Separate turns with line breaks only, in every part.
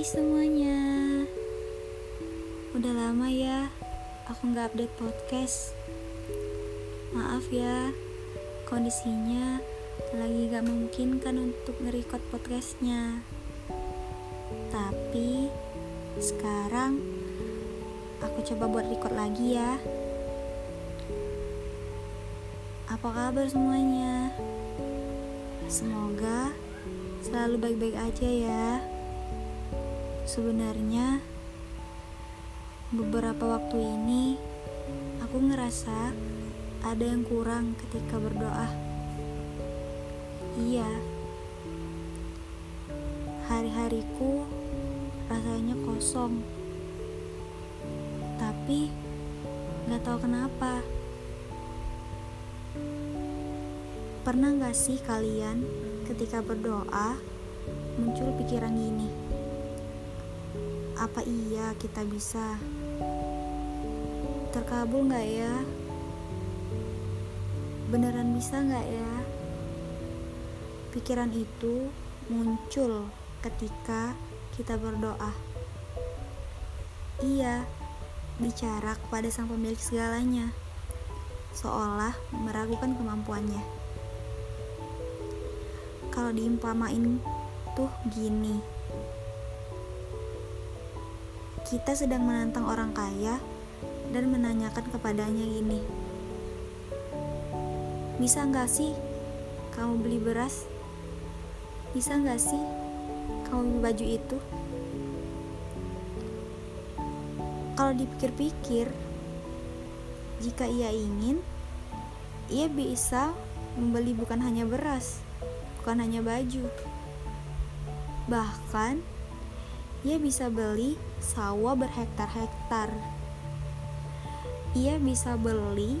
Hai semuanya Udah lama ya Aku gak update podcast Maaf ya Kondisinya Lagi gak memungkinkan untuk nge-record podcastnya Tapi Sekarang Aku coba buat record lagi ya Apa kabar semuanya? Semoga selalu baik-baik aja ya. Sebenarnya beberapa waktu ini aku ngerasa ada yang kurang ketika berdoa. Iya. Hari-hariku rasanya kosong. Tapi nggak tahu kenapa. Pernah gak sih kalian ketika berdoa muncul pikiran gini? Apa iya kita bisa? Terkabul gak ya? Beneran bisa gak ya? Pikiran itu muncul ketika kita berdoa. Iya, bicara kepada sang pemilik segalanya, seolah meragukan kemampuannya kalau diimpamain tuh gini kita sedang menantang orang kaya dan menanyakan kepadanya gini bisa nggak sih kamu beli beras bisa nggak sih kamu beli baju itu kalau dipikir-pikir jika ia ingin ia bisa membeli bukan hanya beras bukan hanya baju. Bahkan, ia bisa beli sawah berhektar-hektar. Ia bisa beli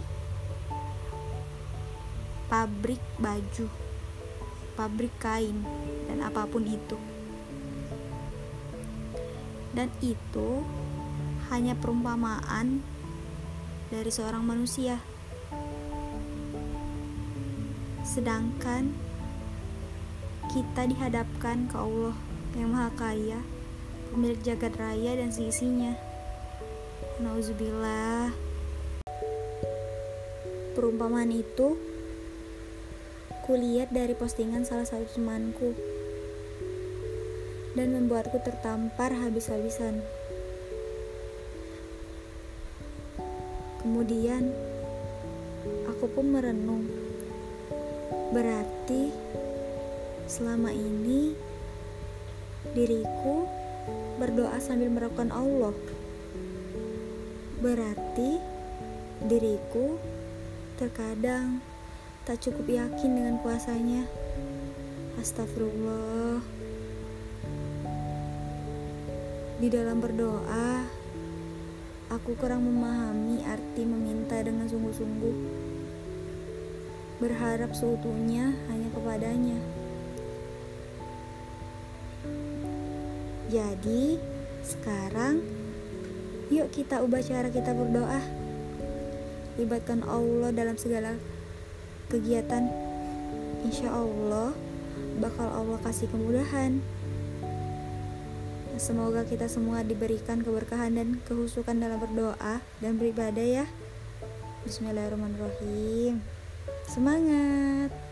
pabrik baju, pabrik kain, dan apa pun itu. Dan itu hanya perumpamaan dari seorang manusia. Sedangkan kita dihadapkan ke Allah yang Maha Kaya, pemilik jagat raya dan seisinya. Nauzubillah. Perumpamaan itu kulihat dari postingan salah satu temanku dan membuatku tertampar habis-habisan. Kemudian aku pun merenung. Berarti Selama ini diriku berdoa sambil meragukan Allah. Berarti diriku terkadang tak cukup yakin dengan kuasanya. Astagfirullah. Di dalam berdoa, aku kurang memahami arti meminta dengan sungguh-sungguh. Berharap seutuhnya hanya kepadanya. Jadi, sekarang yuk kita ubah cara kita berdoa. Libatkan Allah dalam segala kegiatan. Insya Allah, bakal Allah kasih kemudahan. Semoga kita semua diberikan keberkahan dan kehusukan dalam berdoa dan beribadah ya. Bismillahirrahmanirrahim. Semangat!